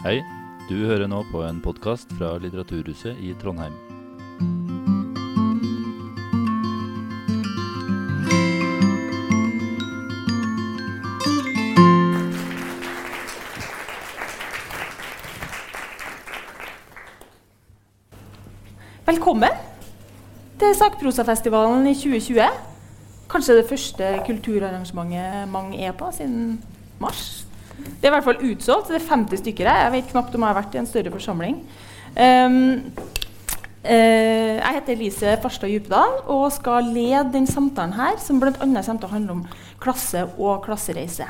Hei, du hører nå på en podkast fra Litteraturhuset i Trondheim. Velkommen til Sakprosafestivalen i 2020. Kanskje det første kulturarrangementet mange er på siden mars. Det er i hvert fall utsolgt. Det er 50 stykker her. Jeg vet knapt om jeg har vært i en større forsamling. Um, uh, jeg heter Elise Farstad Djupedal og skal lede den samtalen her, som bl.a. kommer til å handle om klasse og klassereise.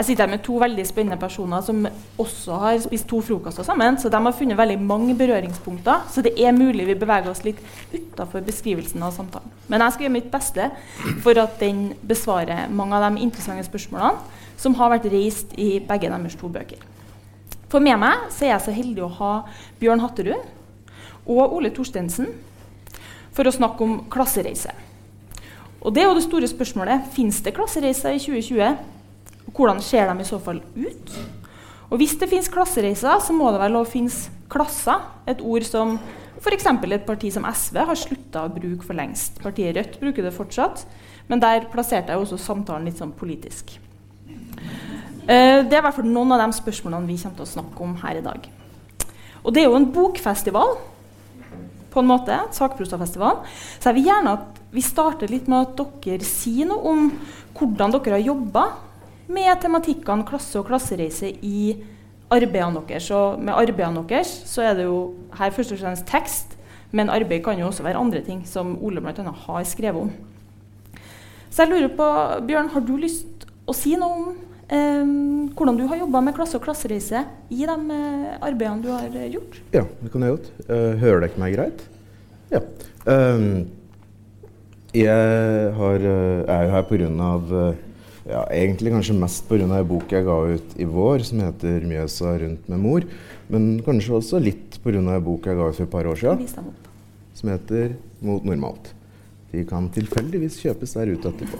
Jeg sitter her med to veldig spennende personer som også har spist to frokoster sammen. Så de har funnet veldig mange berøringspunkter. Så det er mulig vi beveger oss litt utafor beskrivelsen av samtalen. Men jeg skal gjøre mitt beste for at den besvarer mange av de interessante spørsmålene som har vært reist i begge deres to bøker. For med meg så er jeg så heldig å ha Bjørn Hatterud og Ole Torstensen for å snakke om klassereise. Og det er jo det store spørsmålet. Fins det klassereiser i 2020? Hvordan ser de i så fall ut? Og hvis det finnes klassereiser, så må det vel òg finnes klasser. Et ord som f.eks. et parti som SV har slutta å bruke for lengst. Partiet Rødt bruker det fortsatt, men der plasserte jeg også samtalen litt sånn politisk. Uh, det er i hvert fall noen av de spørsmålene vi kommer til å snakke om her i dag. Og det er jo en bokfestival, på en måte, Sakprostafestival. Så jeg vil gjerne at vi starter litt med at dere sier noe om hvordan dere har jobba med tematikkene klasse og klassereise i arbeidene deres. Og med arbeidene deres så er det jo her først og fremst tekst, men arbeid kan jo også være andre ting, som Ole bl.a. har skrevet om. Så jeg lurer på, Bjørn, har du lyst å si noe om eh, hvordan du har jobba med klasse og klassereise i de eh, arbeidene du har eh, gjort? Ja, det kan jeg godt. Uh, hører dere meg greit? Ja. Um, jeg har, er jo her pga. Ja, egentlig kanskje mest pga. ei bok jeg ga ut i vår som heter 'Mjøsa rundt med mor'. Men kanskje også litt pga. ei bok jeg ga ut for et par år siden som heter 'Mot normalt'. De kan tilfeldigvis kjøpes der ute etterpå.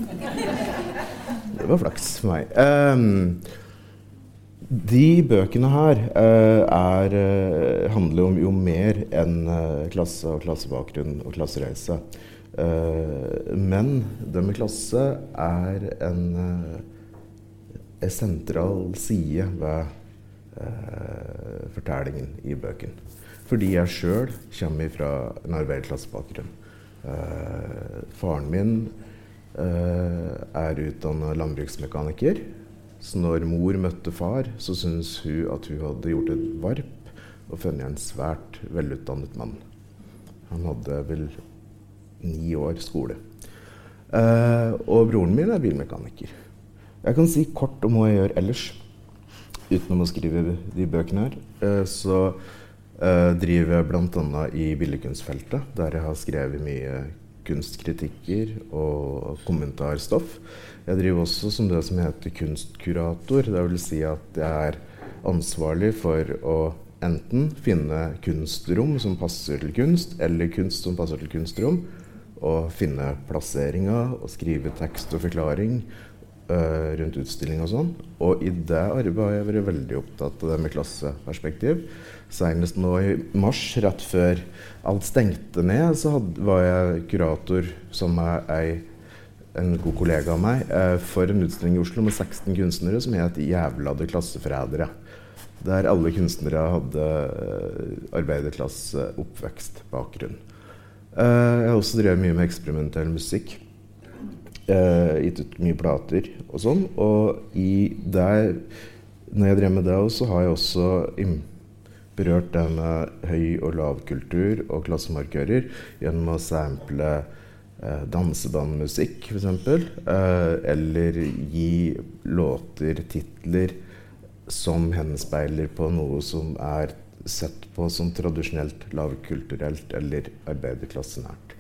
Det var flaks for meg. Um, de bøkene her uh, er, uh, handler om jo mer enn uh, klasse og klassebakgrunn og klassereise. Uh, men det med klasse er en, uh, en sentral side ved uh, fortellingen i bøken. Fordi jeg sjøl kommer fra en arbeiderklassebakgrunn. faren min er utdanna landbruksmekaniker. Så når mor møtte far, så syntes hun at hun hadde gjort et varp og funnet en svært velutdannet mann. Han hadde vel ni år skole. Uh, og broren min er bilmekaniker. Jeg kan si kort om hva jeg gjør ellers, utenom å skrive de bøkene her. Uh, så uh, driver jeg bl.a. i billedkunstfeltet, der jeg har skrevet mye kunstkritikker og kommentarstoff. Jeg driver også som det som heter kunstkurator. Det vil si at jeg er ansvarlig for å enten finne kunstrom som passer til kunst, eller kunst som passer til kunstrom, å finne plasseringa og skrive tekst og forklaring uh, rundt utstilling og sånn. Og i det arbeidet har jeg vært veldig opptatt av det med klasseperspektiv. Senest nå i mars, rett før alt stengte ned, så hadde, var jeg kurator som ei en god kollega av meg, uh, for en utstilling i Oslo med 16 kunstnere som het 'Jævlade klasseforrædere'. Der alle kunstnere hadde uh, arbeiderklasseoppvekstbakgrunn. Uh, jeg har også drevet mye med eksperimentell musikk. Uh, gitt ut mye plater og sånn. Og i der, når jeg drev med det, så har jeg også berørt det med høy- og lavkultur og klassemarkører gjennom å sample uh, dansebandmusikk, f.eks. Uh, eller gi låter titler som henspeiler på noe som er sett på som tradisjonelt lavkulturelt eller arbeiderklassenært.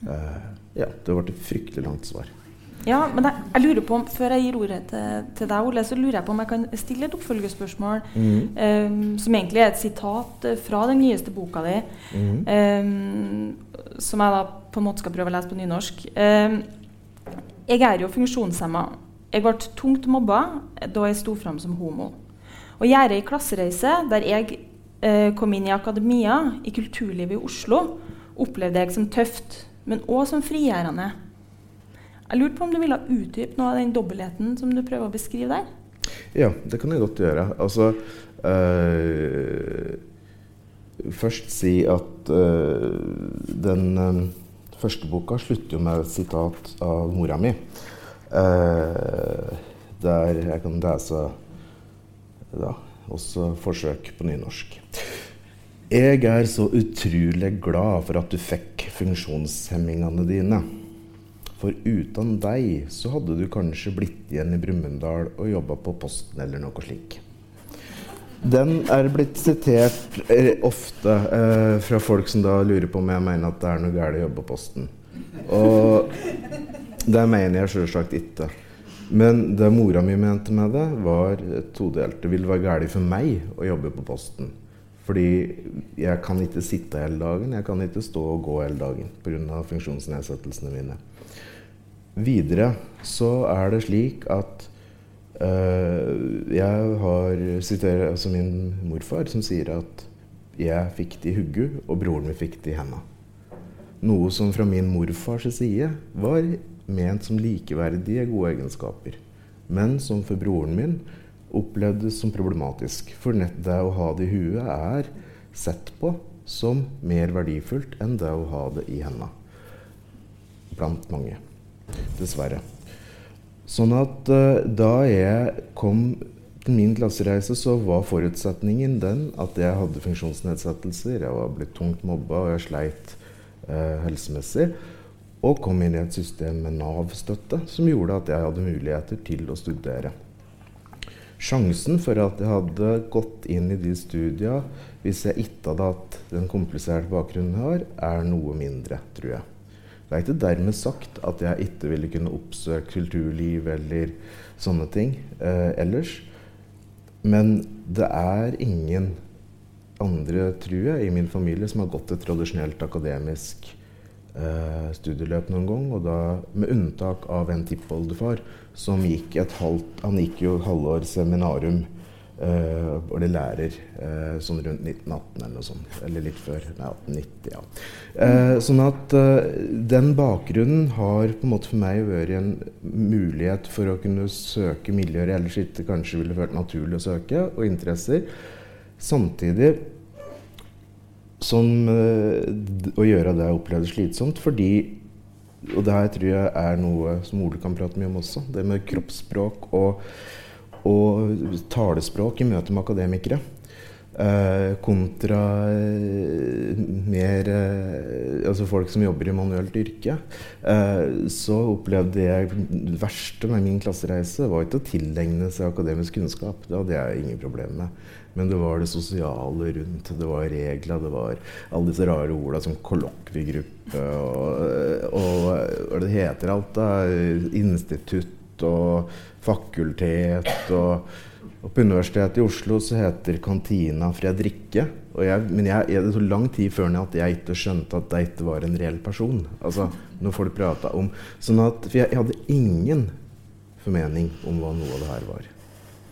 Uh, ja, det ble et fryktelig langt svar. Ja, men jeg, jeg, lurer på, om, Før jeg gir ordet til, til, deg, Ole, så lurer jeg på om jeg kan stille et oppfølgespørsmål mm. um, som egentlig er et sitat eh, fra den nyeste boka di, mm. um, som jeg da på en måte skal prøve å lese på nynorsk. Um, jeg er jo funksjonshemma. Jeg ble tungt mobba da jeg sto fram som homo. Å gjøre ei klassereise der jeg eh, kom inn i akademia, i kulturlivet i Oslo, opplevde jeg som tøft, men òg som frigjørende. Jeg lurte på om du ville utdype noe av den dobbeltheten som du prøver å beskrive der? Ja, det kan jeg godt gjøre. Altså øh, Først si at øh, den øh, første boka slutter jo med et sitat av mora mi. der jeg kan lese da, også forsøk på nynorsk. Jeg er så utrolig glad for at du fikk funksjonshemmingene dine. For uten deg så hadde du kanskje blitt igjen i Brumunddal og jobba på Posten eller noe slik. Den er blitt sitert eh, ofte eh, fra folk som da lurer på om jeg mener at det er noe galt å jobbe på Posten. Og det mener jeg selvsagt ikke. Men det mora mi mente med det, var todelt. Det ville være galt for meg å jobbe på Posten. Fordi jeg kan ikke sitte hele dagen, jeg kan ikke stå og gå hele dagen pga. funksjonsnedsettelsene mine. Videre så er det slik at øh, jeg har siterer altså min morfar, som sier at jeg fikk det i hugget, og broren min fikk det i henda. Noe som fra min morfars side var ment som likeverdige gode egenskaper, men som for broren min opplevdes som problematisk. For nett det å ha det i huet er sett på som mer verdifullt enn det å ha det i henda. Blant mange. Dessverre. Sånn at uh, da jeg kom til min klassereise, så var forutsetningen den at jeg hadde funksjonsnedsettelser. Jeg var blitt tungt mobba, og jeg sleit uh, helsemessig. Og kom inn i et system med Nav-støtte som gjorde at jeg hadde muligheter til å studere. Sjansen for at jeg hadde gått inn i de studiene hvis jeg ikke hadde hatt den kompliserte bakgrunnen jeg har, er noe mindre, tror jeg. Det er ikke dermed sagt at jeg ikke ville kunne oppsøke kulturliv eller sånne ting eh, ellers. Men det er ingen andre, tror jeg, i min familie som har gått et tradisjonelt akademisk studieløp noen gang. Og da med unntak av en tippoldefar som gikk et halvt Han gikk jo halvår seminarum Uh, og det lærer uh, sånn rundt 1918 eller noe sånt. Eller litt før. Nei, 1890, ja. Uh, sånn at den bakgrunnen har på en måte for meg vært en mulighet for å kunne søke miljøer jeg ellers ikke kanskje ville følt naturlig å søke, og interesser. Samtidig som å gjøre det jeg opplevde slitsomt, fordi og det her tror jeg er noe som Ole kan prate mye om også. Det med kroppsspråk og og talespråk i møte med akademikere. Eh, kontra eh, mer eh, altså folk som jobber i manuelt yrke. Eh, så opplevde jeg det verste med min klassereise var ikke å tilegne seg akademisk kunnskap. Det hadde jeg ingen problem med. Men det var det sosiale rundt. Det var regler. Det var alle disse rare orda som kollokviegruppe og, og, hva det heter alt, da. Institutt og fakultet. Og, og, på Universitetet i Oslo så heter kantina Fredrikke. Jeg, men jeg, jeg, det tok lang tid før at jeg ikke skjønte at det ikke var en reell person. Altså, når folk prata om sånn at, For jeg, jeg, hadde ingen formening om hva noe av det her var.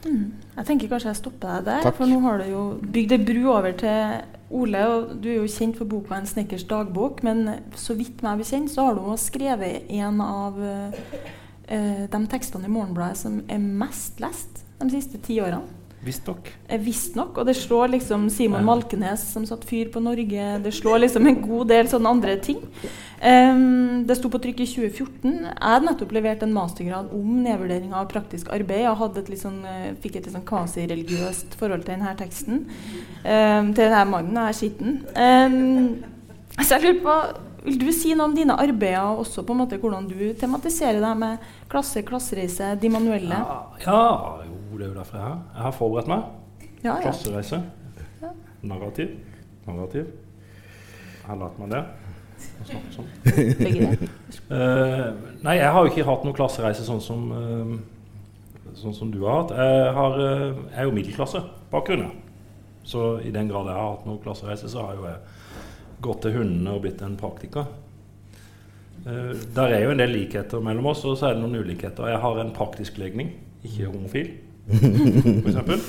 Mm. Jeg tenker kanskje jeg stopper deg der, Takk. for nå har du jo bygd ei bru over til Ole. og Du er jo kjent for boka 'En snekkers dagbok', men så vidt meg bekjent så har du også skrevet en av uh, de tekstene i Morgenbladet som er mest lest de siste ti årene. Visstnok. Eh, Visstnok. Og det slår liksom Simon Malkenes som satt fyr på Norge. Det slår liksom en god del sånne andre ting. Um, det sto på trykk i 2014. Jeg hadde nettopp levert en mastergrad om nedvurdering av praktisk arbeid. Jeg et uh, fikk et litt sånn kvasireligiøst forhold til denne teksten. Um, til denne mannen. Jeg er skitten. Um, så jeg lurer på vil du si noe om dine arbeider, og også på en måte hvordan du tematiserer deg med klasse, klassereise, de manuelle? Ja, ja, jo, det er jo derfor jeg er her. Jeg har forberedt meg. Ja, ja. Klassereise. Narrativ. Narrativ. Her later man det. Sånn. uh. Nei, jeg har jo ikke hatt noen klassereise sånn som, uh, sånn som du har hatt. Jeg, har, uh, jeg er jo middelklassebakgrunn. ja. Så i den grad jeg har hatt noen klassereise, så har jo jeg gått til hundene og blitt en praktiker. Uh, der er jo en del likheter mellom oss, og så er det noen ulikheter. Jeg har en praktisk legning, ikke homofil, f.eks.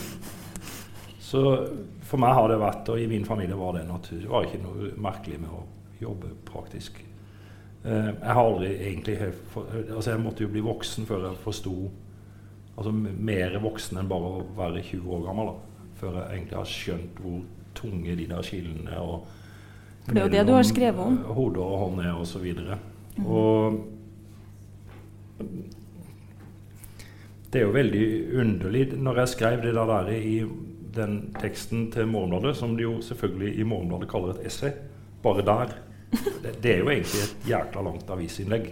Så for meg har det vært, og i min familie var det natur. Det var ikke noe merkelig med å jobbe praktisk. Uh, jeg har aldri egentlig for, altså Jeg måtte jo bli voksen før jeg forsto altså Mer voksen enn bare å være 20 år gammel. Da, før jeg egentlig har skjønt hvor tunge de der skillene og For det er jo det du har skrevet om. Hode og hånd er, og så. Mm. Og det er jo veldig underlig når jeg skrev det der i den teksten til Morgenbladet, som de jo selvfølgelig i Morgenbladet kaller et essay, bare der det, det, er jo egentlig et jækla langt avisinnlegg.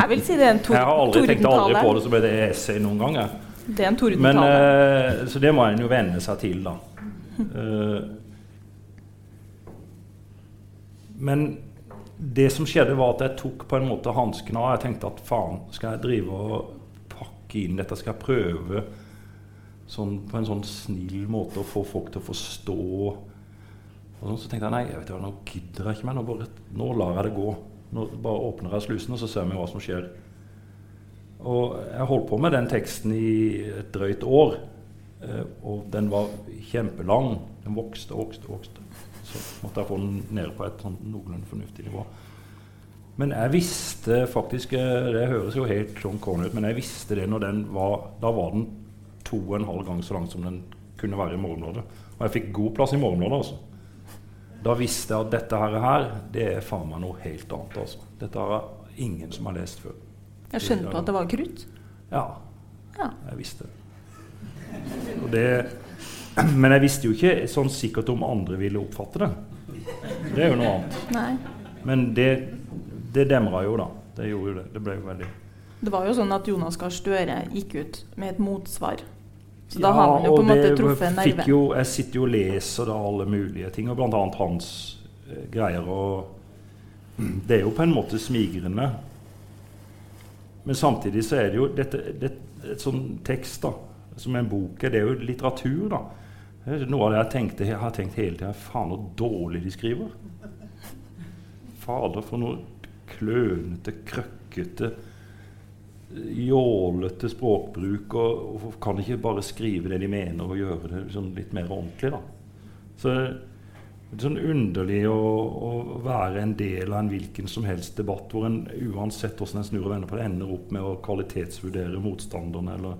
jeg vil si det er en tordentale. Jeg har aldri tenkt aldri på det som et essay noen gang. Det er en tordentale. Uh, så det må en jo venne seg til, da. Uh, men det som skjedde, var at jeg tok på en måte hanskene av. Jeg tenkte at faen, skal jeg drive og pakke inn dette? Skal prøve sånn, på en sånn snill måte å få folk til å forstå. Sånn, så tenkte jeg nei, jeg vet hva, nå gidder jeg ikke mer. Nå, bare, nå lar jeg det gå. Nå bare åpner jeg slusen, og så ser vi hva som skjer. Og jeg holdt på med den teksten i et drøyt år. Eh, og den var kjempelang. Den vokste og vokste og vokste. Så måtte jeg få den ned på et sånn noenlunde fornuftig nivå. Men jeg visste faktisk eh, Det høres jo helt sånn corny ut, men jeg visste det når den var Da var den to og en halv gang så lang som den kunne være i Morgenbladet. Og jeg fikk god plass i Morgenbladet. altså. Da visste jeg at dette her, her det er faen meg noe helt annet. altså. Dette har ingen som har lest før. Jeg skjønte på at det var krutt? Ja. ja. Jeg visste det. Men jeg visste jo ikke sånn sikkert om andre ville oppfatte det. Det er jo noe annet. Nei. Men det, det demra jo, da. Det gjorde jo det. Det ble jo veldig det var jo sånn at Jonas Gahr Støre gikk ut med et motsvar. Så da har man jo på en måte truffet en nerve. Jo, jeg sitter jo og leser da alle mulige ting, og bl.a. hans eh, greier. Og det er jo på en måte smigrende. Men samtidig så er det jo dette, det, et sånn tekst da, som en bok Det er jo litteratur, da. Noe av det jeg tenkte, jeg har tenkt hele tida Faen, så dårlig de skriver. Fader, for noe klønete, krøkkete jålete språkbruk, og, og, kan ikke bare skrive det de mener, og gjøre det sånn litt mer ordentlig. da. Så det er sånn underlig å, å, være en del av en hvilken som helst debatt hvor en uansett hvordan en snur og vender på det, ender opp med å kvalitetsvurdere motstanderne eller,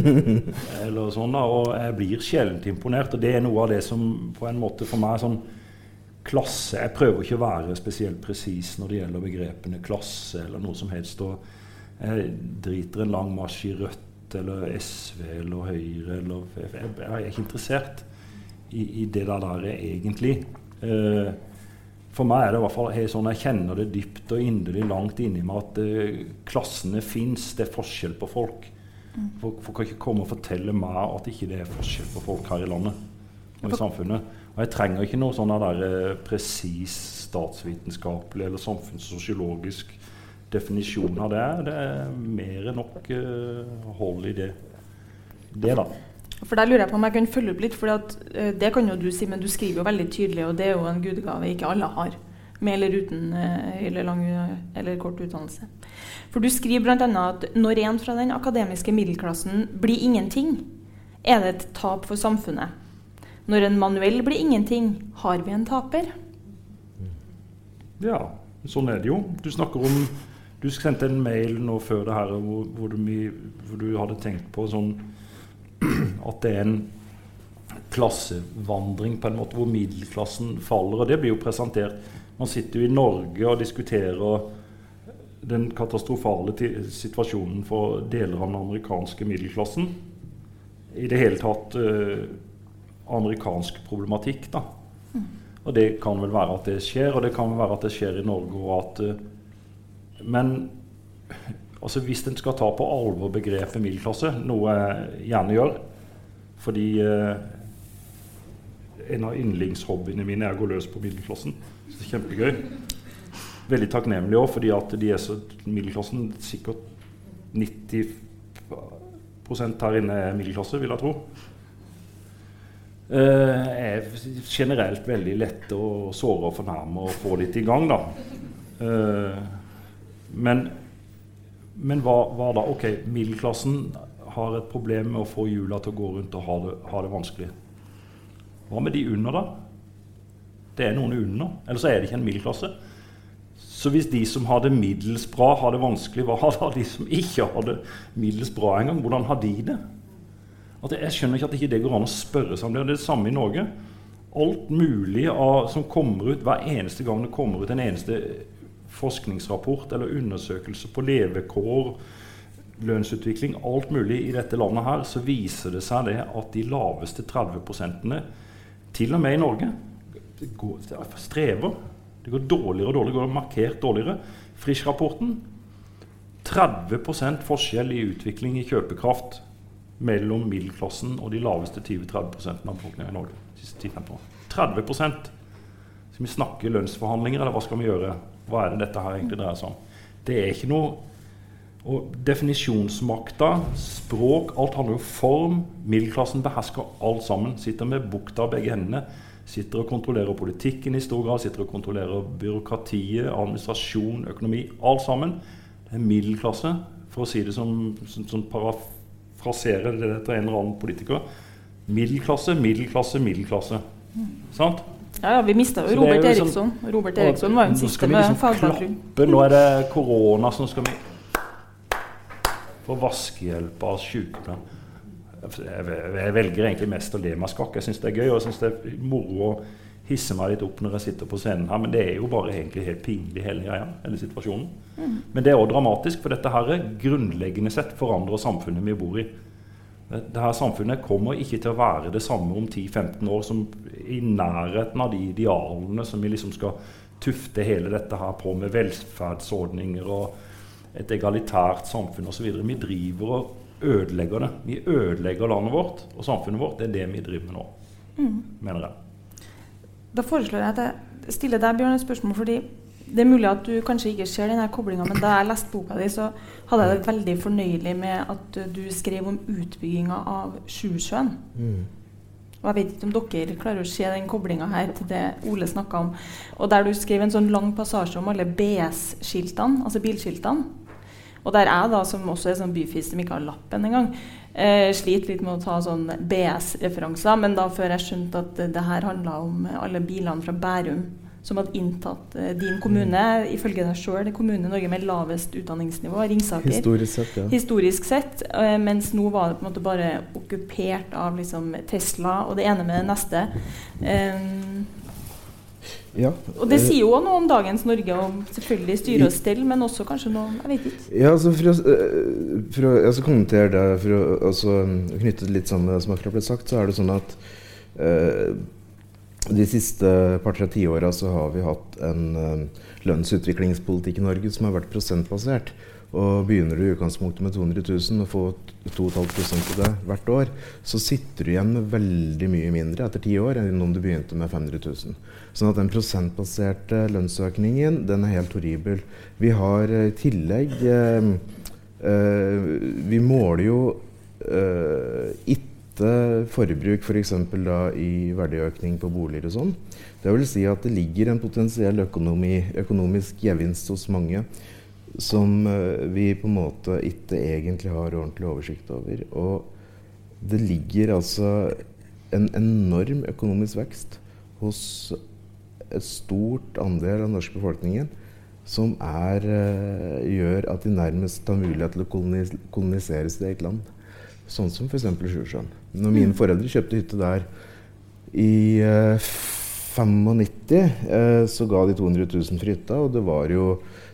eller sånn. da, Og jeg blir sjelden imponert. Og det er noe av det som på en måte for meg sånn klasse Jeg prøver ikke å være spesielt presis når det gjelder begrepene klasse eller noe som helst. og jeg driter en lang marsj i Rødt eller SV eller Høyre eller Jeg, jeg er ikke interessert i, i det der, der egentlig. Eh, for meg er det i hvert fall helt sånn jeg kjenner det dypt og inderlig langt inni meg at eh, klassene fins. Det er forskjell på folk. Mm. Folk, folk, kan ikke komme og fortelle meg at ikke det er forskjell på folk her i landet og i samfunnet. Og jeg trenger ikke noe sånn der eh, presis statsvitenskapelig eller samfunnssosiologisk definisjon av det. Det er mer enn nok uh, hold i det. Det, da. For der lurer jeg på om jeg kan følge opp litt, for uh, det kan jo du si, men du skriver jo veldig tydelig, og det er jo en gudegave ikke alle har. Med eller uten eller lang eller kort utdannelse. For du skriver bl.a. at når en fra den akademiske middelklassen blir ingenting, er det et tap for samfunnet. Når en manuell blir ingenting, har vi en taper. Ja, sånn er det jo. Du snakker om du sendte en mail nå før det her hvor, hvor, du, hvor du, hadde tenkt på sånn at det er en klassevandring på en måte hvor middelklassen faller. Og det blir jo presentert. Man sitter jo i Norge og diskuterer den katastrofale situasjonen for deler av den amerikanske middelklassen. I det hele tatt uh, amerikansk problematikk, da. Og det kan vel være at det skjer, og det kan vel være at det skjer i Norge, og at uh, men altså, hvis en skal ta på alvor begrepet middelklasse, noe jeg gjerne gjør fordi eh, en av yndlingshobbyene mine er å gå løs på middelklassen. Så det er kjempegøy. Veldig takknemlig òg, fordi at de er så middelklassen Sikkert 90 her inne er middelklasse, vil jeg tro. Eh, er generelt veldig lett å såre og fornærme og få litt i gang, da. Eh, men, men hva, hva, da? Ok, middelklassen har et problem med å få hjula til å gå rundt og ha det, ha det vanskelig. Hva med de under, da? Det er noen under. Eller så er det ikke en middelklasse. Så hvis de som har det middels bra, har det vanskelig, hva har da de som ikke har det middels bra engang? Hvordan har de det? At jeg skjønner ikke at ikke det går an å spørre seg om det. Det er det samme i Norge. Alt mulig av, som kommer ut hver eneste gang det kommer ut en eneste forskningsrapport eller undersøkelse på levekår, lønnsutvikling, alt mulig i dette landet her, så viser det seg det at de laveste 30 prosentene, til og med i Norge, går, strever. Det går dårligere og dårligere. Går markert dårligere. Frisch-rapporten 30 forskjell i utvikling i kjøpekraft mellom middelklassen og de laveste 20-30% av befolkningen i Norge. 30% Skal vi snakke lønnsforhandlinger, eller hva skal vi gjøre? Hva er det dette her egentlig dreier seg om? Det er ikke noe og Definisjonsmakta, språk, alt handler om form. Middelklassen behersker alt sammen. Sitter med bukta av begge hendene. Sitter og kontrollerer politikken i stor grad. Sitter og kontrollerer byråkratiet, administrasjon, økonomi. Alt sammen. Det er middelklasse, for å si det som, som, som parafrasere det etter en eller annen politiker. Middelklasse, middelklasse, middelklasse. Mm. Sant? Ja, ja, vi mista jo Robert liksom, Eriksson. Robert Eriksson var jo den siste med liksom fagbakgrunn. Nå er det korona, så nå skal vi få vaskehjelp av sykepleieren. Jeg velger egentlig mest å le meg skakk. Jeg syns det er gøy og jeg synes det er moro hisse meg litt opp når jeg sitter på scenen her, men det er jo bare egentlig helt pinlig hele greia, hele situasjonen. Mm. Men det er òg dramatisk, for dette her er grunnleggende sett forandrer samfunnet vi bor i. Dette samfunnet kommer ikke til å være det samme om 10-15 år som i nærheten av de idealene som vi liksom skal tufte hele dette her på med velferdsordninger og et egalitært samfunn osv. Vi driver og ødelegger det. Vi ødelegger landet vårt og samfunnet vårt. Det er det vi driver med nå, mm. mener jeg. Da foreslår jeg at jeg stiller deg Bjørn, et spørsmål. fordi det er mulig at du kanskje ikke ser denne koblinga, men da jeg leste boka di, så hadde jeg det veldig fornøyelig med at du skrev om utbygginga av Sjusjøen. Mm. Og Jeg vet ikke om dere klarer å se den koblinga her til det Ole snakka om. Og der du skrev en sånn lang passasje om alle BS-skiltene, altså bilskiltene. Og der jeg, da, som også er sånn byfis som ikke har lappen engang, eh, sliter litt med å ta sånn BS-referanser. Men da før jeg skjønte at det her handla om alle bilene fra Bærum som hadde inntatt eh, din kommune, ifølge deg sjøl, kommune i Norge med lavest utdanningsnivå, Ringsaker. Historisk sett, ja. Historisk sett, eh, mens nå var det på en måte bare okkupert av liksom, Tesla og det ene med det neste. Um, ja, og det sier jo noe om dagens Norge, om selvfølgelig styre og stell, men også kanskje noe Jeg vet ikke. Ja, altså for, å, for å altså kommentere det, for å altså, knytte det litt sammen med det som akkurat ble sagt, så er det sånn at eh, de siste par-tre tiåra så har vi hatt en eh, lønnsutviklingspolitikk i Norge som har vært prosentbasert. Og begynner du i utgangspunktet med 200 000 og får 2,5 av det hvert år, så sitter du igjen med veldig mye mindre etter ti år enn om du begynte med 500 000. Sånn at den prosentbaserte lønnsøkningen, den er helt horribel. Vi har i tillegg eh, eh, Vi måler jo ikke forbruk f.eks. For i verdiøkning på boliger og sånn. Det vil si at det ligger en potensiell økonomi, økonomisk gevinst hos mange som uh, vi på en måte ikke egentlig har ordentlig oversikt over. Og det ligger altså en enorm økonomisk vekst hos et stort andel av den norske befolkningen som er, uh, gjør at de nærmest har mulighet til å kolonis kolonisere sitt eget land. Sånn som f.eks. Sjusjøen. Når mine mm. foreldre kjøpte hytte der i eh, 95, eh, så ga de 200 000 for hytta. Og det var jo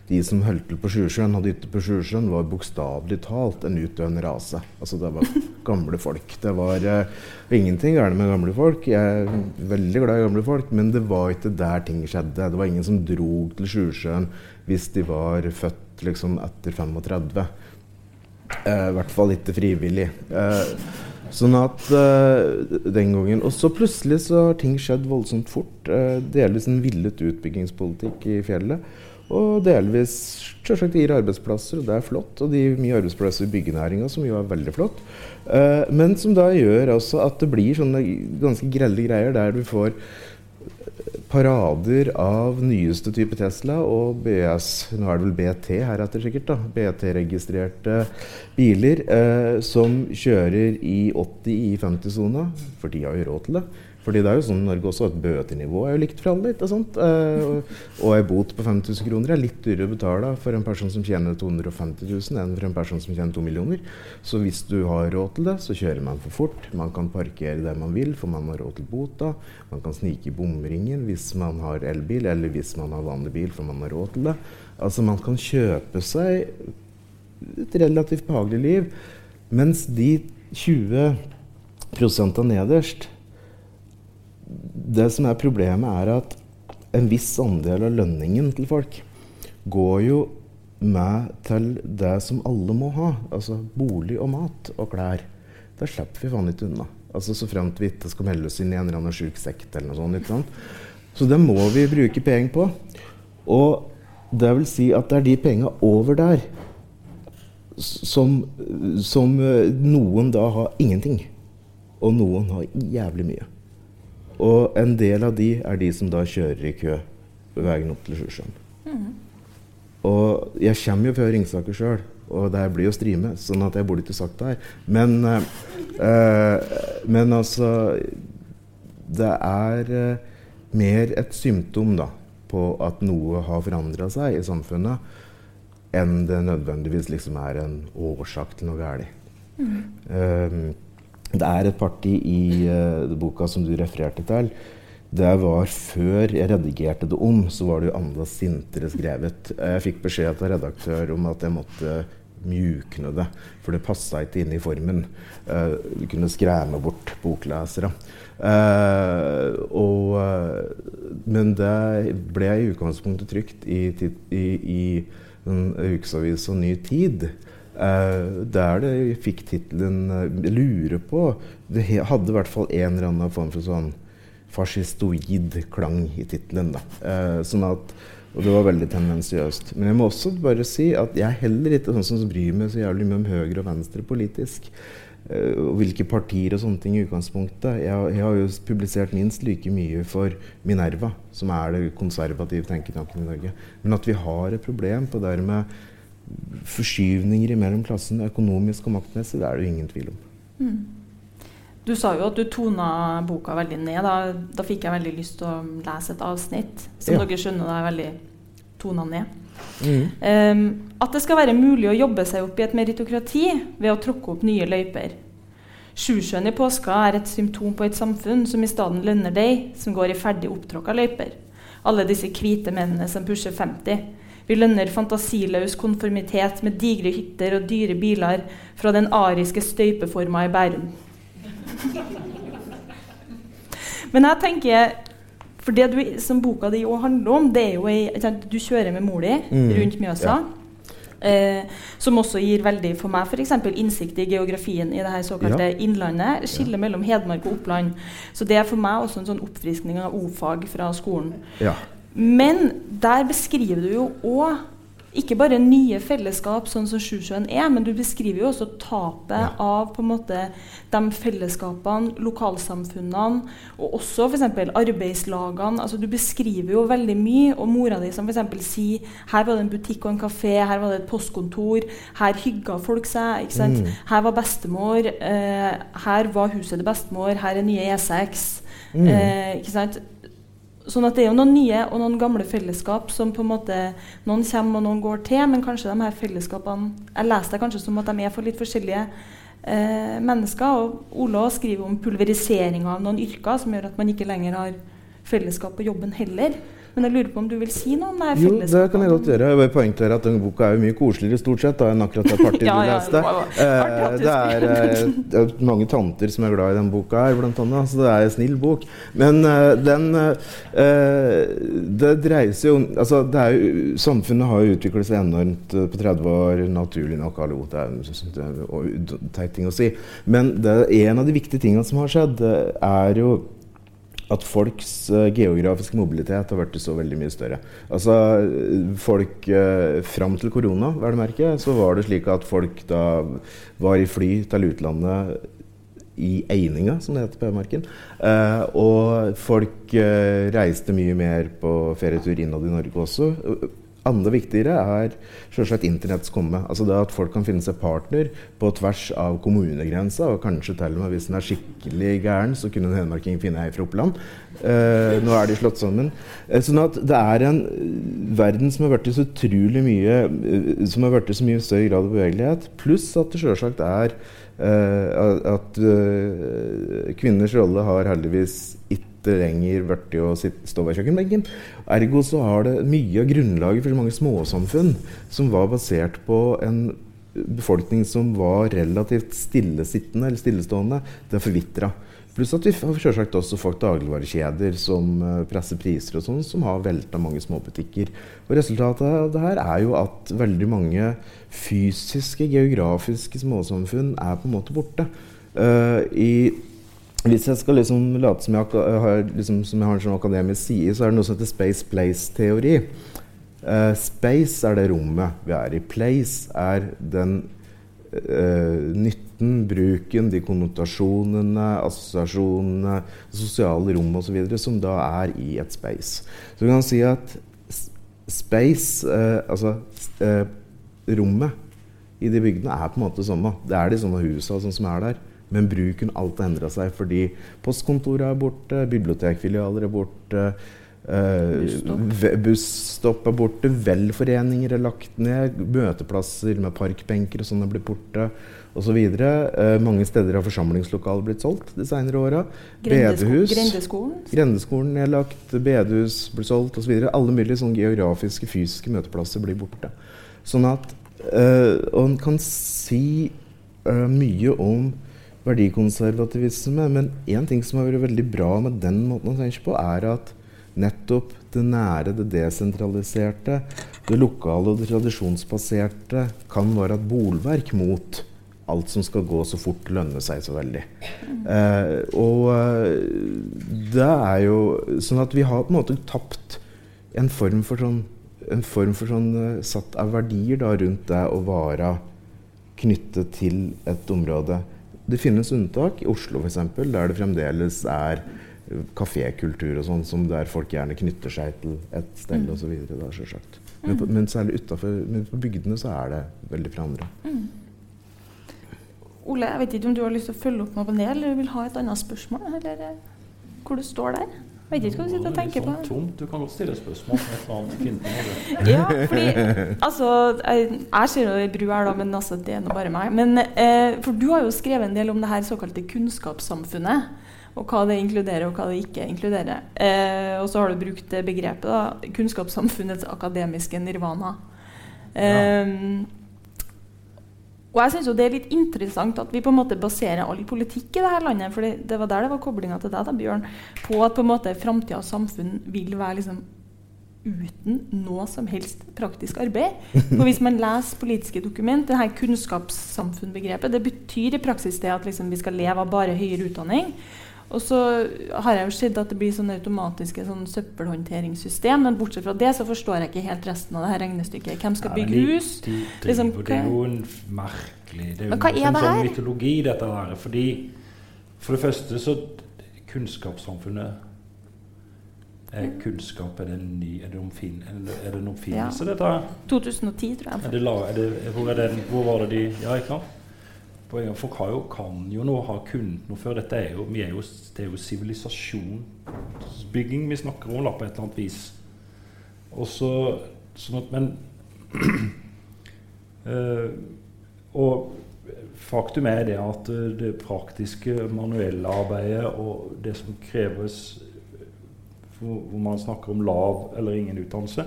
de som holdt til på Sjusjøen, hadde hytte på Sjusjøen, var bokstavelig talt en utdøende rase. Altså det var gamle folk. Det var uh, ingenting galt med gamle folk. Jeg er veldig glad i gamle folk, men det var ikke der ting skjedde. Det var ingen som dro til Sjusjøen hvis de var født liksom etter 35. Eh, I hvert fall ikke frivillig. Uh, sånn at uh, den gangen Og så plutselig så har ting skjedd voldsomt fort. delvis en villet utbyggingspolitikk i fjellet. Og delvis selvsagt gir arbeidsplasser, og det er flott. Og det gir mye arbeidsplasser i byggenæringa, som jo er veldig flott. men som da gjør også at det blir sånne ganske grelle greier der du får parader av nyeste type Tesla og BS, nå er det vel BT heretter sikkert, da, BT-registrerte biler eh, som kjører i 80 i 50-sona, for de har jo råd til det. Fordi det er jo sånn i Norge også at bøtenivået er jo likt for alle. ikke sant? Eh, og, en bot på 5000 kroner er litt dyrere å betale for en person som tjener 250 000 enn for en person som tjener 2 millioner. Så hvis du har råd til det, så kjører man for fort. Man kan parkere der man vil, for man har råd til bota. Man kan snike i bomringen hvis man har elbil, eller hvis man har vanlig bil, for man har råd til det. Altså man kan kjøpe seg et relativt behagelig liv, mens de 20 prosentene nederst det som er problemet, er at en viss andel av lønningen til folk går jo med til det som alle må ha. Altså bolig og mat og klær. Da slipper vi faen ikke unna. Altså Så fremt vi ikke skal melde oss inn i en eller annen sjuk sekt eller noe sånt. Ikke sant? Så det må vi bruke penger på. Og det vil si at det er de penga over der som, som eh, noen da har ingenting. Og noen har jævlig mye. Og en del av de er de som da kjører i kø på veien opp til Sjusjøen. Mm. Og jeg kommer jo fra Ringsaker sjøl, og der blir jo strime, sånn at jeg burde ikke sagt det her. Men, eh, men altså Det er eh, mer et symptom da, på at noe har forandra seg i samfunnet, enn det nødvendigvis liksom er en årsak til noe galt. Mm. Um, det er et parti i uh, boka som du refererte til. Det var før jeg redigerte det om, så var det jo enda sintere skrevet. Jeg fikk beskjed av redaktør om at jeg måtte mjukne det, for det passa ikke inn i formen. Uh, du kunne skremme bort boklesere. Uh, og, men det ble i utgangspunktet trygt i, i, i en ukesavisa Ny Tid. Uh, der det fikk tittelen uh, 'Lurer på' Det hadde i hvert fall en eller annen form for sånn fascistoid klang i tittelen. Uh, sånn og det var veldig tendensiøst. Men jeg må også bare si at jeg er heller ikke sånn som bryr meg så jævlig mye om høyre og venstre politisk. Uh, og hvilke partier og sånne ting i utgangspunktet. Jeg, jeg, har jo publisert minst like mye for Minerva, som er det konservative tenketanken i Norge. Men at vi har et problem på det med forskyvninger mellom klassen økonomisk og maktmessig, det er det jo ingen tvil om. Mm. Du sa jo at du tona boka veldig ned. Da, da fikk jeg veldig lyst til å lese et avsnitt. Som ja. dere skjønner, det er veldig tona ned. Mm. Um, at det skal være mulig å jobbe seg opp i et meritokrati ved å tråkke opp nye løyper. Sjusjøen i påska er et symptom på et samfunn som i stedet lønner deg som går i ferdig opptråkka løyper. Alle disse hvite mennene som pusher 50. Vi lønner fantasiløs konformitet med digre hytter og dyre biler fra den ariske støypeforma i Bærum. Men jeg tenker For det du, som boka di handler om, det er jo ei Du kjører med mor di mm, rundt Mjøsa. Ja. Eh, som også gir veldig for meg eksempel, innsikt i geografien i det her såkalte ja. Innlandet. Skillet ja. mellom Hedmark og Oppland. Så det er for meg også en sånn oppfriskning av o-fag fra skolen. Ja. Men der beskriver du jo òg ikke bare nye fellesskap, sånn som Sjusjøen er, men du beskriver jo også tapet ja. av på en måte de fellesskapene, lokalsamfunnene, og også f.eks. arbeidslagene. Altså, du beskriver jo veldig mye, og mora di som f.eks. sier her var det en butikk og en kafé, her var det et postkontor, her hygga folk seg. ikke sant? Mm. Her var bestemor, eh, her var huset til bestemor, her er nye E6. Mm. Eh, ikke sant? Sånn at det er jo noen nye og noen gamle fellesskap som på en måte noen kommer og noen går til, men kanskje de her fellesskapene Jeg leser det kanskje som at de er for litt forskjellige eh, mennesker. Og Ola skriver om pulverisering av noen yrker som gjør at man ikke lenger har fellesskap på jobben heller. Men jeg lurer på om du vil si noe om det Jo, det kan jeg godt gjøre. Jeg vil poengtere at denne boka er jo mye koseligere stort sett da, enn akkurat det partiet ja, du leste. Ja, eh, det, er, eh, det, er, mange tanter som er glad i denne boka her, blant annet, så det er en snill bok. Men uh, den Det dreier seg jo altså, jo, Samfunnet har jo utviklet seg enormt på 30 år, naturlig nok. Hallo, det er teit ting å si. Men det, en av de viktige tingene som har skjedd, er jo at folks uh, geografiske mobilitet har blitt så veldig mye større. Altså, folk uh, Fram til korona, vel å merke, så var det slik at folk da var i fly til utlandet i Eininga, som det heter på Øymarken. Uh, og folk uh, reiste mye mer på ferietur innad i Norge også. Enda viktigere er selvsagt internetts komme. Altså det At folk kan finne seg partner på tvers av kommunegrensa, og kanskje til og med hvis den er skikkelig gæren, så kunne en hedmarking finne ei fra Oppland. Eh, nå er de slått sammen. Eh, sånn at det er en verden som har blitt så utrolig mye uh, Som har blitt så mye større grad av bevegelighet. Pluss at det selvsagt er at kvinners rolle har heldigvis ikke lenger blitt å stå ved kjøkkenbenken. Ergo så har det mye av grunnlaget for så mange småsamfunn som var basert på en befolkning som var relativt stillesittende eller stillestående, det forvitra. Pluss at vi har selvsagt også fått dagligvarekjeder som uh, presser priser og sånn, som har velta mange småbutikker. Og Resultatet av det her er jo at veldig mange fysiske, geografiske småsamfunn er på en måte borte. Uh, i hvis jeg skal liksom late som jeg, har, liksom, som jeg har en sånn akademisk side, så er det noe som heter space place-teori. Uh, space er det rommet vi er i. Place er den uh, nytten, bruken, de konnotasjonene, assosiasjonene, sosiale rom osv. som da er i et space. Så du kan si at space, uh, altså rommet i de bygdene, er på en måte samme. Det er de samme husa som er der. Men bruken alt har endra seg fordi postkontoret er borte, bibliotekfilialer er borte. Uh, Busstopp er borte, velforeninger er lagt ned, møteplasser med parkbenker og sånn er blitt borte osv. Uh, mange steder har forsamlingslokaler blitt solgt de senere åra. Bedehus Grendeskolen Grendeskolen er lagt, bedehus blir solgt osv. Alle mulige sånne geografiske, fysiske møteplasser blir borte. Sånn at uh, Og en kan si uh, mye om verdikonservativisme. Men én ting som har vært veldig bra med den måten å tenke på, er at nettopp det nære, det desentraliserte, det lokale og det tradisjonsbaserte kan være et bolverk mot alt som skal gå så fort, lønne seg så veldig. Eh, og eh, det er jo sånn at vi har på en måte tapt en form for sånn, form for sånn uh, satt av verdier da, rundt det å være knyttet til et område. Det finnes unntak. I Oslo f.eks., der det fremdeles er kafékultur og sånn, som der folk gjerne knytter seg til et sted mm. osv. Men, mm. men særlig utenfor, på bygdene så er det veldig forandra. Mm. Ole, jeg vet ikke om du har lyst til å følge opp noe på det, eller vil ha et annet spørsmål? Eller eh, hvor du står der? Vet ikke hva du sitter og tenker på. Sånn tomt. Du kan godt stille spørsmål ja, fordi altså, jeg, jeg ser jo ei bru her, da, men altså, det er nå bare meg. Men, eh, for du har jo skrevet en del om det her såkalte kunnskapssamfunnet. Og hva det inkluderer, og hva det ikke inkluderer. Eh, og så har du brukt begrepet da, kunnskapssamfunnets akademiske nirvana. Eh, ja. Og jeg syns det er litt interessant at vi på en måte baserer all politikk i dette landet for det var der det var koblinga til deg, da, Bjørn, på at på en måte framtidas samfunn vil være liksom uten noe som helst praktisk arbeid. For Hvis man leser politiske dokument, det her kunnskapssamfunnbegrepet, det betyr i praksis det at liksom vi skal leve av bare høyere utdanning. Og så har jeg jo sett at det blir sånn automatiske sånn søppelhåndteringssystem. Men bortsett fra det så forstår jeg ikke helt resten av det her regnestykket. Hvem skal bygge hus? De, de, liksom, det er jo en merkelig Det er jo men hva er en sånn mytologi, dette her. Fordi For det første så Kunnskapssamfunnet er kunnskap Er det en ny Er det, omfin, er det en oppfinnelse, ja. dette? 2010, tror jeg. Er det, er det, hvor, det, hvor var det de Ja, ikke sant? Folk jo, kan jo nå ha kunnet noe før. Dette er jo, er jo, det er jo sivilisasjonsbygging vi snakker om da, på et eller annet vis. Og så, sånn at, Men uh, Og faktum er det at uh, det praktiske, manuelle arbeidet og det som kreves hvor man snakker om lav eller ingen utdannelse,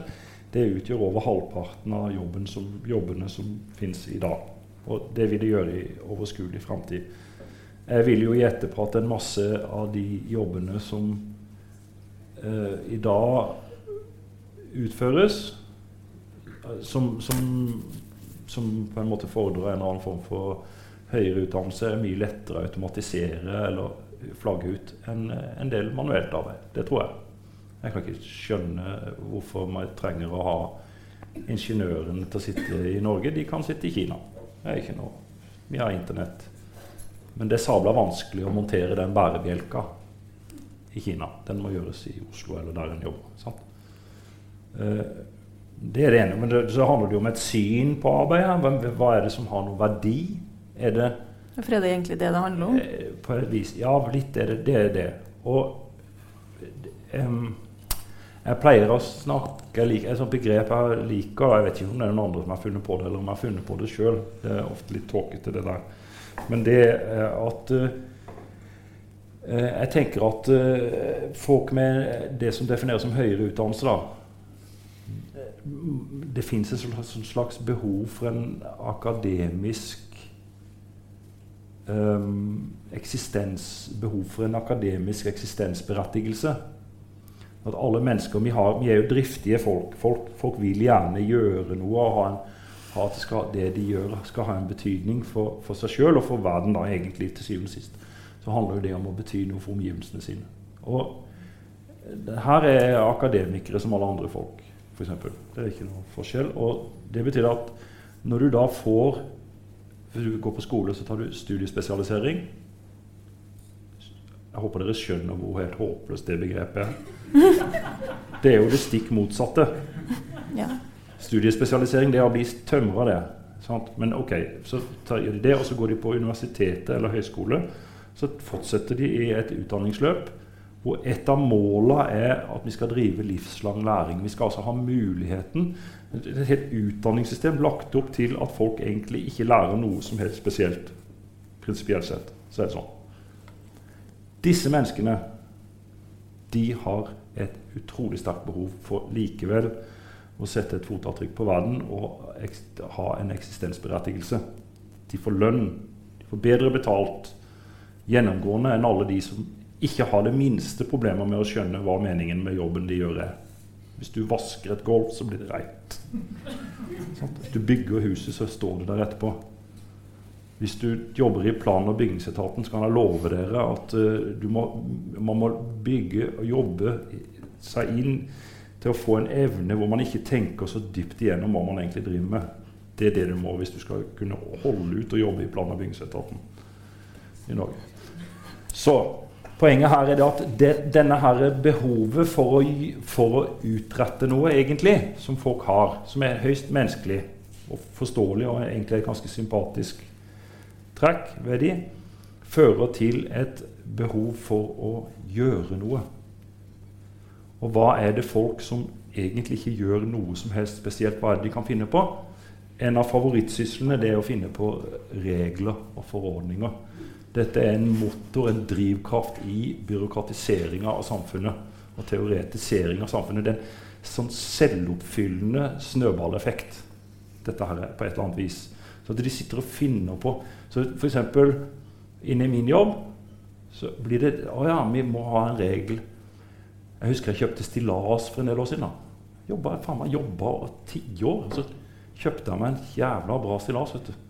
det utgjør over halvparten av jobben som, jobbene som finnes i dag. Og det vil det gjøre i overskuelig framtid. Jeg vil jo gjette på at en masse av de jobbene som eh, i dag utføres, som, som, som, på en måte fordrer en annen form for høyere utdannelse, er mye lettere å automatisere eller flagge ut enn en del manuelt arbeid. Det tror jeg. Jeg kan ikke skjønne hvorfor man trenger å ha ingeniørene til å sitte i Norge. De kan sitte i Kina. Det er ikke noe. Vi har internett. Men det er sabla vanskelig å montere den bærebjelka i Kina. Den må gjøres i Oslo eller der en jobber. Sant? Eh, det er det ene. Men det, så handler det jo om et syn på arbeidet. Hva, hva er det som har noe verdi? Er det For er det egentlig det det handler om? Eh, på et vis. Ja, litt er det det. Er det. Og um, jeg pleier å snakke like, Et sånt begrep jeg liker Jeg vet ikke om det er noen andre som har funnet på det, eller om jeg har funnet på det sjøl. Det er ofte litt tåkete, det der. Men det er at uh, Jeg tenker at uh, folk med det som defineres som høyere utdannelse, da Det fins et slags, slags, behov for en akademisk um, eksistens Behov for en akademisk eksistensberettigelse. At alle mennesker vi, har, vi er jo driftige folk. folk. folk. vil gjerne gjøre noe og ha, en, ha det, skal, det, de gjør, skal ha en betydning for, for seg sjøl og for verden. da egentlig til syvende og sist. Så handler jo det om å bety noe for omgivelsene sine. Og her er akademikere som alle andre folk, f.eks. Det er ikke noe forskjell. Og det betyr at når du da får Hvis du går på skole, så tar du studiespesialisering. Jeg håper dere skjønner hvor helt håpløst det begrepet er. Det er jo det stikk motsatte. Ja. Studiespesialisering, det er å bli tømra, det. Sant? Men ok, så tar de det, og så går de på universitetet eller høyskole. Så fortsetter de i et utdanningsløp hvor et av målene er at vi skal drive livslang læring. Vi skal altså ha muligheten Et helt utdanningssystem lagt opp til at folk egentlig ikke lærer noe som helt spesielt. Prinsipielt sett så er det sånn. Disse menneskene de har et utrolig sterkt behov for likevel å sette et fotavtrykk på verden og ha en eksistensberettigelse. De får lønn, de får bedre betalt gjennomgående enn alle de som ikke har det minste problemer med å skjønne hva meningen med jobben de gjør, er. Hvis du vasker et gulv, så blir det reit. Hvis du bygger huset, så står det der etterpå. Hvis du jobber i plan- og bygningsetaten, så kan jeg love dere at uh, må, man må bygge og jobbe seg inn til å få en evne hvor man ikke tenker så dypt igjennom hva man egentlig driver med. Det er det du må hvis du skal kunne holde ut og jobbe i plan- og bygningsetaten i Norge. Så poenget her er det at det, denne her behovet for å, for å utrette noe, egentlig, som folk har, som er høyst menneskelig og forståelig og egentlig er ganske sympatisk trekk ved de fører til et behov for å gjøre noe. Og hva er det folk som egentlig ikke gjør noe som helst spesielt, hva er det de kan finne på? En av favorittsyslene er å finne på regler og forordninger. Dette er en motor, en drivkraft i byråkratiseringa av samfunnet og teoretisering av samfunnet. Det er en sånn selvoppfyllende snøballeffekt, dette her på et eller annet vis. Så at de sitter og finner på så f.eks. inne i min jobb så blir det Å ja, vi må ha en regel. Jeg husker jeg kjøpte stillas for en del år siden. Jobba, faen meg jobba tiår. Så kjøpte jeg meg en jævla bra stillas. vet du.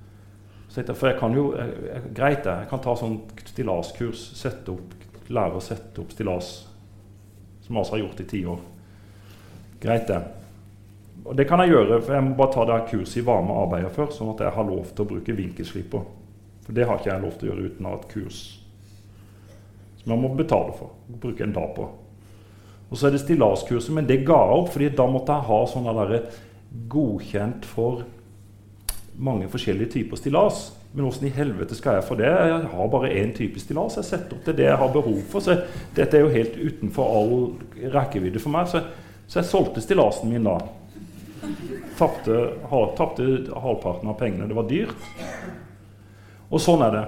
Så jeg, for jeg kan jo jeg, Greit, det. Jeg kan ta sånn stillaskurs. Sette opp, lære å sette opp stillas. Som jeg altså har gjort i ti år. Greit, det. Og det kan jeg gjøre, for jeg må bare ta det kurset i varme arbeider før, sånn at jeg har lov til å bruke vinkelslipper. For det har ikke jeg lov til å gjøre uten å ha et kurs som jeg må betale for. Bruke en dag på. Og så er det stillaskurset, men det ga jeg opp, fordi da måtte jeg ha sånne der godkjent for mange forskjellige typer stillas. Men åssen i helvete skal jeg få det? Jeg har bare én type stillas. Jeg setter opp til det jeg har behov for. Så dette er jo helt utenfor all rekkevidde for meg. Så, så jeg solgte stillasen min da. Tapte halvparten av pengene. Det var dyrt. Og sånn er det.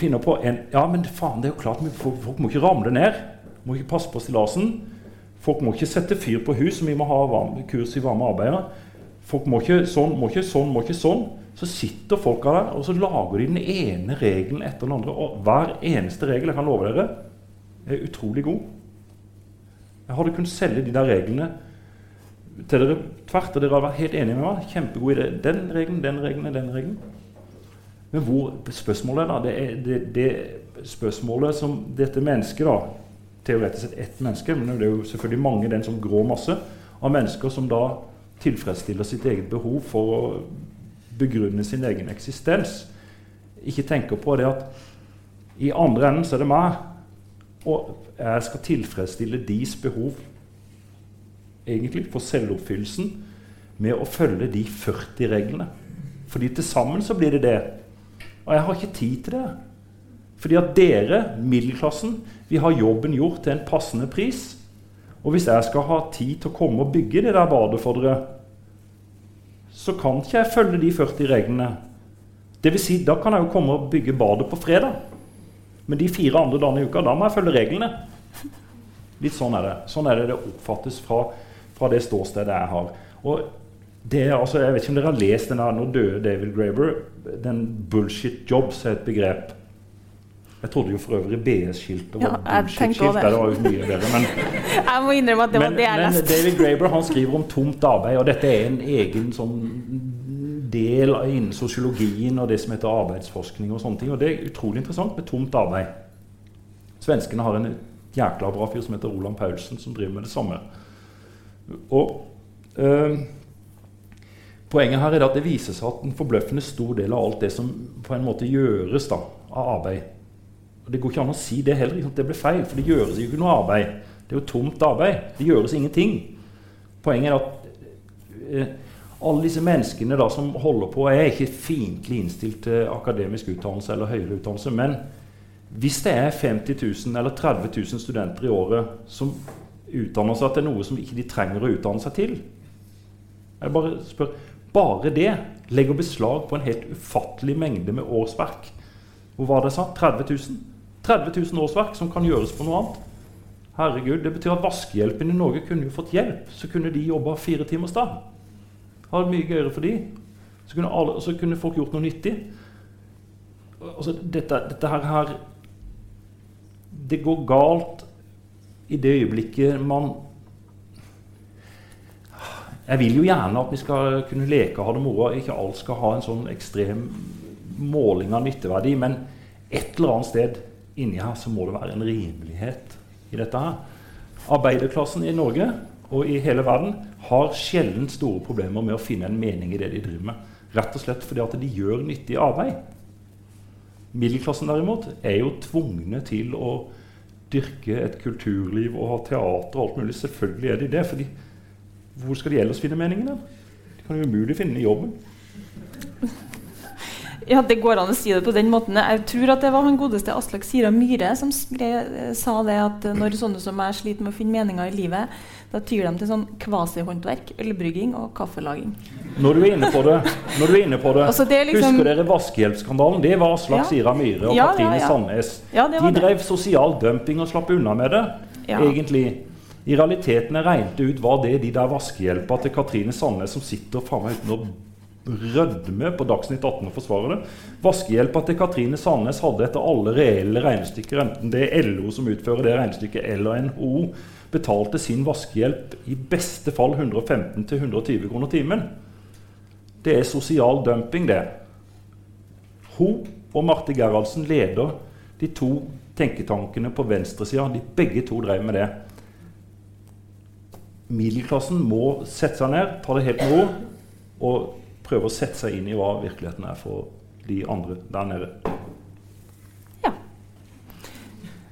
Finner på en Ja, men faen, det er jo klart, folk, må ikke ramle ned. Må ikke passe på stillasen. Folk må ikke sette fyr på hus, vi må ha varme, kurs i varme arbeider. Folk må ikke sånn, må ikke sånn, må ikke sånn. Så sitter folka der og så lager de den ene regelen etter den andre. Og hver eneste regel, jeg kan love dere, er utrolig god. Jeg hadde kunnet selge de der reglene til dere tvert, og dere hadde vært helt enige med meg. Kjempegod idé. Den regelen, den regelen, den regelen. Men hvor spørsmålet da, det er det, det spørsmålet som dette mennesket da, Teoretisk sett ett menneske, men det er jo selvfølgelig mange, den som grå masse av mennesker som da tilfredsstiller sitt eget behov for å begrunne sin egen eksistens. Ikke tenker på det at I andre enden så er det meg. Og jeg skal tilfredsstille deres behov egentlig for selvoppfyllelsen med å følge de 40 reglene. Fordi til sammen så blir det det. Og jeg har ikke tid til det. Fordi at dere, middelklassen, vi har jobben gjort til en passende pris. Og hvis jeg skal ha tid til å komme og bygge det der badet for dere, så kan ikke jeg følge de 40 reglene. Vil si, da kan jeg jo komme og bygge badet på fredag. Men de fire andre dagene i uka, da må jeg følge reglene. Litt sånn er det. Sånn er det det oppfattes fra, fra det ståstedet jeg har. Og det er, altså, jeg vet ikke om dere har lest den der, Nå døde David Graver. Den 'bullshit jobs' er et begrep. Jeg trodde jo for øvrig BS-skiltet var Ja, bullshit-skilt. det. Det var jo mye bedre. Men, Jeg må innrømme at det var det jeg men. David Graeber han skriver om tomt arbeid, og dette er en egen sånn del innen sosiologien og det som heter arbeidsforskning. og sånne ting, og Det er utrolig interessant med tomt arbeid. Svenskene har en jækla bra fyr som heter Roland Paulsen, som driver med det samme. Og øh, Poenget her er at det viser seg at en forbløffende stor del av alt det som på en måte gjøres da, av arbeid og Det går ikke an å si det heller. Det blir feil, for det gjøres jo ikke noe arbeid. Det er jo tomt arbeid. Det gjøres ingenting. Poenget er at eh, alle disse menneskene da, som holder på, Jeg er ikke fiendtlig innstilt til akademisk utdannelse eller høyere utdannelse. Men hvis det er 50 000 eller 30 000 studenter i året som utdanner seg til noe som ikke de trenger å utdanne seg til Jeg bare spør Bare det legger beslag på en helt ufattelig mengde med årsverk. Hvor var det jeg sa? 30 000? 30 000 årsverk som kan gjøres på noe annet. Herregud, Det betyr at vaskehjelpen i Norge kunne jo fått hjelp. Så kunne de jobba fire timers dag. Ha det mye gøyere for de. Så kunne, alle, så kunne folk gjort noe nyttig. Altså, dette, dette her, her Det går galt i det øyeblikket man Jeg vil jo gjerne at vi skal kunne leke og ha det moro. Ikke alt skal ha en sånn ekstrem måling av nytteverdi. Men et eller annet sted inni her så må det være en rimelighet i dette her. Arbeiderklassen i Norge og i hele verden har sjelden store problemer med å finne en mening i det de driver med. Rett og slett fordi at de gjør nyttig arbeid. Middelklassen derimot er jo tvungne til å dyrke et kulturliv og ha teater og alt mulig. Selvfølgelig er de det. fordi hvor skal de ellers finne meningen? da? De kan jo umulig finne den i jobben. Ja, det går an å si det på den måten. Jeg tror at det var han godeste Aslak Sira Myhre som skre, sa det at når sånne som meg sliter med å finne meninger i livet, da tyr de til sånn kvasihåndverk, ølbrygging og kaffelaging. Når du er inne på det, når du er inne på det, Altså, det er liksom- Husker dere vaskehjelpsskandalen? Det var Aslak Ja. Sira Myhre og Ja, Katrine ja. Sandnes. Ja, var De drev sosial dumping og slapp unna med det. Ja. egentlig. I realiteten jeg regnet ut hva det er de der vaskehjelpa til Katrine Sandnes som sitter faen meg uten å rødme på Dagsnytt 18 og forsvarer det. Vaskehjelpa til Katrine Sandnes hadde etter alle reelle regnestykker, enten det er LO som utfører det regnestykket, eller NHO, betalte sin vaskehjelp i beste fall 115-120 kroner timen. Det er sosial dumping, det. Hun og Marte Gerhardsen leder de to tenketankene på venstresida. De begge to drev med det. Middelklassen må sette seg ned, ta det helt med ro og prøve å sette seg inn i hva virkeligheten er for de andre der nede. Ja.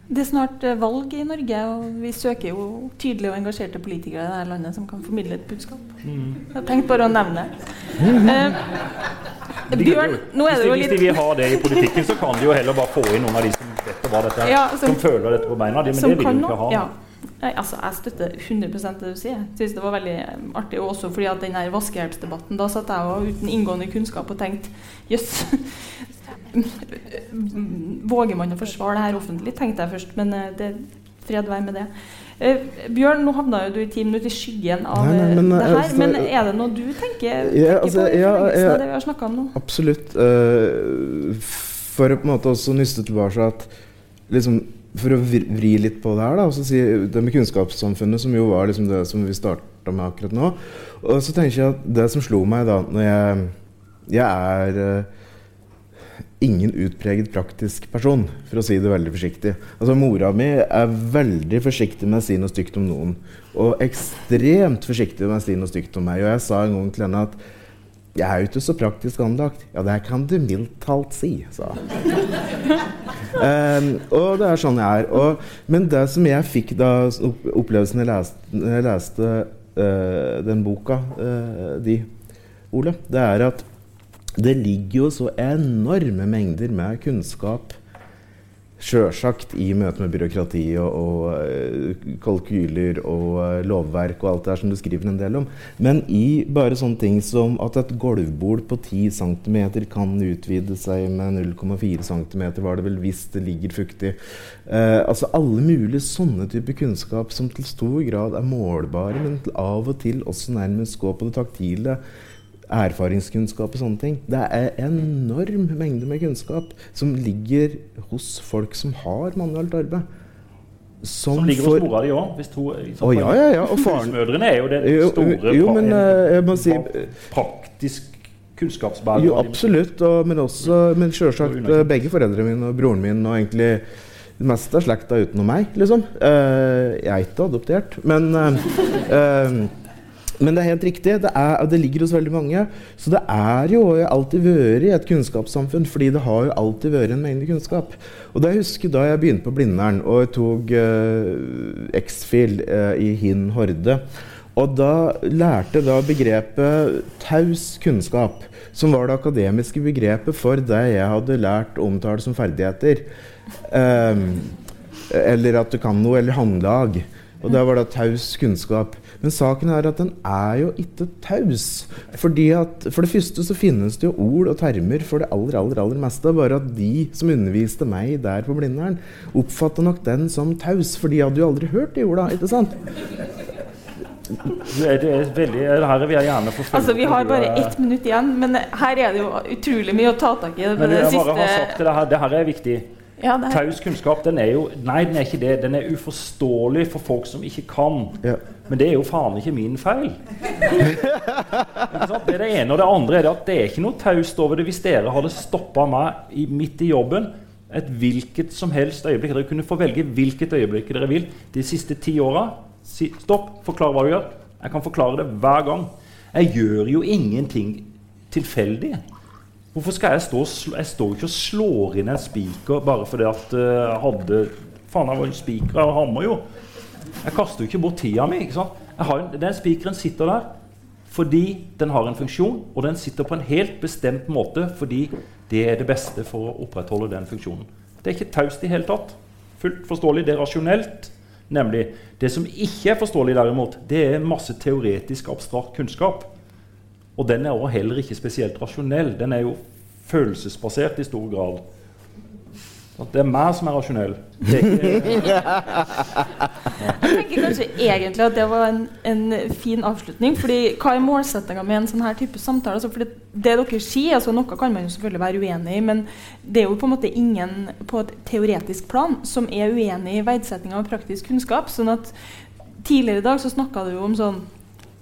Det er snart eh, valg i Norge, og vi søker jo tydelige og engasjerte politikere i dette landet som kan formidle et budskap. Jeg har tenkt bare å nevne det. Eh, Bjørn, nå er det de, jo hvis de vil ha det i politikken, så kan de jo heller bare få inn noen av de som vet hva dette er, Ja, som, som- føler dette på beina. De, men det vil de ikke ha. Ja. Nei, altså, jeg støtter 100 det du sier. Jeg synes det var veldig eh, artig også fordi at den her vaskehjelpsdebatten Da satt jeg og uten inngående kunnskap og tenkte jøss. Våger man å forsvare det her offentlig, tenkte jeg først. Men eh, det, fred være med det. Eh, Bjørn, nå havna jo du i ti minutter i skyggen av Nei, nei, eh, men, det her. altså, Men er det noe du tenker, Ja, tenker altså, på i ja, ja. av det vi har snakka om nå? Absolutt. Uh, for å på en måte også nyste tilbake at liksom, For å vri litt på det her, da, og så si det med kunnskapssamfunnet, som jo var liksom det som vi starta med akkurat nå. Og så tenker jeg at det som slo meg da når jeg Jeg er eh, ingen utpreget praktisk person, for å si det veldig forsiktig. Altså Mora mi er veldig forsiktig med å si noe stygt om noen. Og ekstremt forsiktig med å si noe stygt om meg. Og jeg sa en gang til henne at jeg er jo ikke så praktisk anlagt. Ja, det kan du mildt talt si, sa hun. Um, og det er sånn jeg er. Og, men det som jeg fikk da opplevelsen jeg leste, jeg leste uh, den boka uh, di, Ole, det er at det ligger jo så enorme mengder med kunnskap Sjølsagt i møte med byråkrati og, og uh, kalkyler og uh, lovverk og alt det her som du skriver en del om. Men i bare sånne ting som at et gulvbord på 10 cm kan utvide seg med 0,4 cm, var det vel hvis det ligger fuktig. Eh, altså alle mulige sånne typer kunnskap som til stor grad er målbare, men av og til også nærmest går på det taktile erfaringskunnskap og sånne ting. Det er enorm mengde med kunnskap som ligger hos folk som har manuelt arbeid. Som, som ligger hos mora di òg. Oh, ja, ja, ja. Husmødrene er jo den store jo, jo, men, uh, si, praktisk kunnskapsbærer. Jo, absolutt. Og, men også, men selvsagt uh, begge foreldrene mine og broren min og egentlig det meste av slekta utenom meg, liksom. Uh, jeg er ikke adoptert, men men det er helt riktig. Det, er, det, ligger hos veldig mange. Så det er jo alltid vært i et kunnskapssamfunn, fordi det har jo alltid vært en mengde kunnskap. Og det jeg husker da jeg begynte på Blindern og jeg tok uh, X-Fil uh, i Hin Horde. Og da lærte da begrepet taus kunnskap, som var det akademiske begrepet for det jeg hadde lært å omtale som ferdigheter. Um, eller at du kan noe, eller håndlag. Og det var da taus kunnskap. Men saken er at den er jo ikke taus. Fordi at For det første så finnes det jo ord og termer for det aller aller, aller meste. Bare at de som underviste meg der på Blindern, oppfatter nok den som taus. For de hadde jo aldri hørt de orda, ikke sant? Det er veldig, her vil jeg gjerne få altså, Vi har bare ett minutt igjen, men her er det jo utrolig mye å ta tak i. Det, men jeg bare siste... har sagt det her, det her er viktig. Ja, er... Taus kunnskap den er jo Nei, den er ikke det. Den er uforståelig for folk som ikke kan. Ja. Men det er jo faen ikke min feil. det er det ene. Og det andre er at det er ikke noe taust over det hvis dere hadde stoppa meg i, midt i jobben et hvilket som helst øyeblikk. Dere kunne få velge hvilket øyeblikk dere vil de siste ti åra. Si, stopp, forklar hva du gjør. Jeg kan forklare det hver gang. Jeg gjør jo ingenting tilfeldig. Hvorfor skal jeg stå Jeg står ikke og slår inn en spiker bare fordi at uh, jeg hadde Faen, jeg var jo spiker og hammer, jo. Jeg kaster jo ikke bort tida mi. ikke sant? En, den spikeren sitter der fordi den har en funksjon, og den sitter på en helt bestemt måte fordi det er det beste for å opprettholde den funksjonen. Det er ikke taust i hele tatt. Fullt forståelig. Det er rasjonelt. Nemlig. Det som ikke er forståelig, derimot, det er masse teoretisk abstrakt kunnskap. Og den er også heller ikke spesielt rasjonell. Den er jo følelsesbasert i stor grad. At det er meg som er rasjonell. Er ikke, Jeg tenker kanskje egentlig at det var en, en fin avslutning. fordi Hva er målsettinga med en sånn her type samtale? Altså, det dere sier, altså Noe kan man jo selvfølgelig være uenig i, men det er jo på en måte ingen på et teoretisk plan som er uenig i verdsettinga av praktisk kunnskap. sånn at Tidligere i dag så snakka du jo om sånn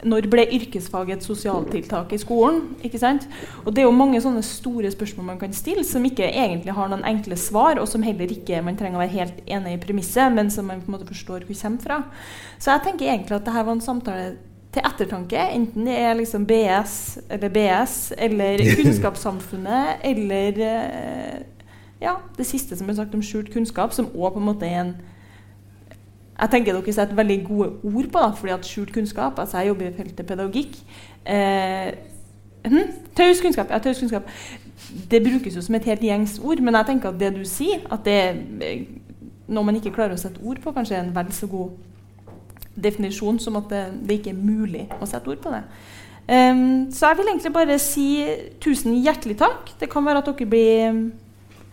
når ble yrkesfag et sosialtiltak i skolen? ikke sant? Og Det er jo mange sånne store spørsmål man kan stille, som ikke egentlig har noen enkle svar, og som heller ikke man trenger å være helt enig i premisset, men som man på en måte forstår hvor kommer fra. Så jeg tenker egentlig at dette var en samtale til ettertanke, enten det er liksom BS eller BS eller Kunnskapssamfunnet eller eh, ja, det siste som ble sagt om skjult kunnskap, som òg på en måte er en jeg tenker dere setter veldig gode ord på det, fordi at skjult kunnskap altså Jeg jobber i feltet pedagogikk. Eh, hm? Taus kunnskap. Ja, taus kunnskap. Det brukes jo som et helt gjengs ord, men jeg tenker at det du sier, at det er noe man ikke klarer å sette ord på, kanskje er en vel så god definisjon som at det, det ikke er mulig å sette ord på det. Um, så jeg vil egentlig bare si tusen hjertelig takk. Det kan være at dere blir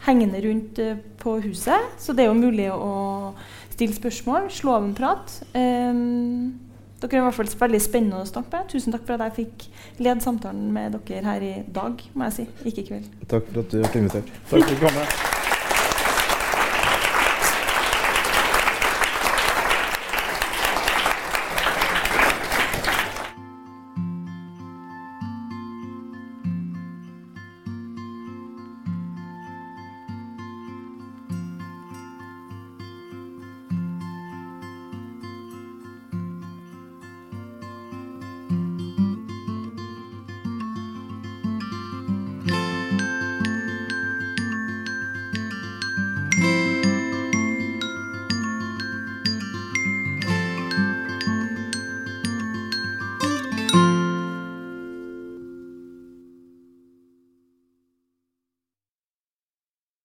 hengende rundt uh, på huset, så det er jo mulig å Still spørsmål, slå av en prat. Um, dere er i hvert fall veldig spennende å snakke med. Tusen takk for at jeg fikk lede samtalen med dere her i dag, må jeg si. Ikke i kveld. Takk for at du ble invitert. Takk for at du kom.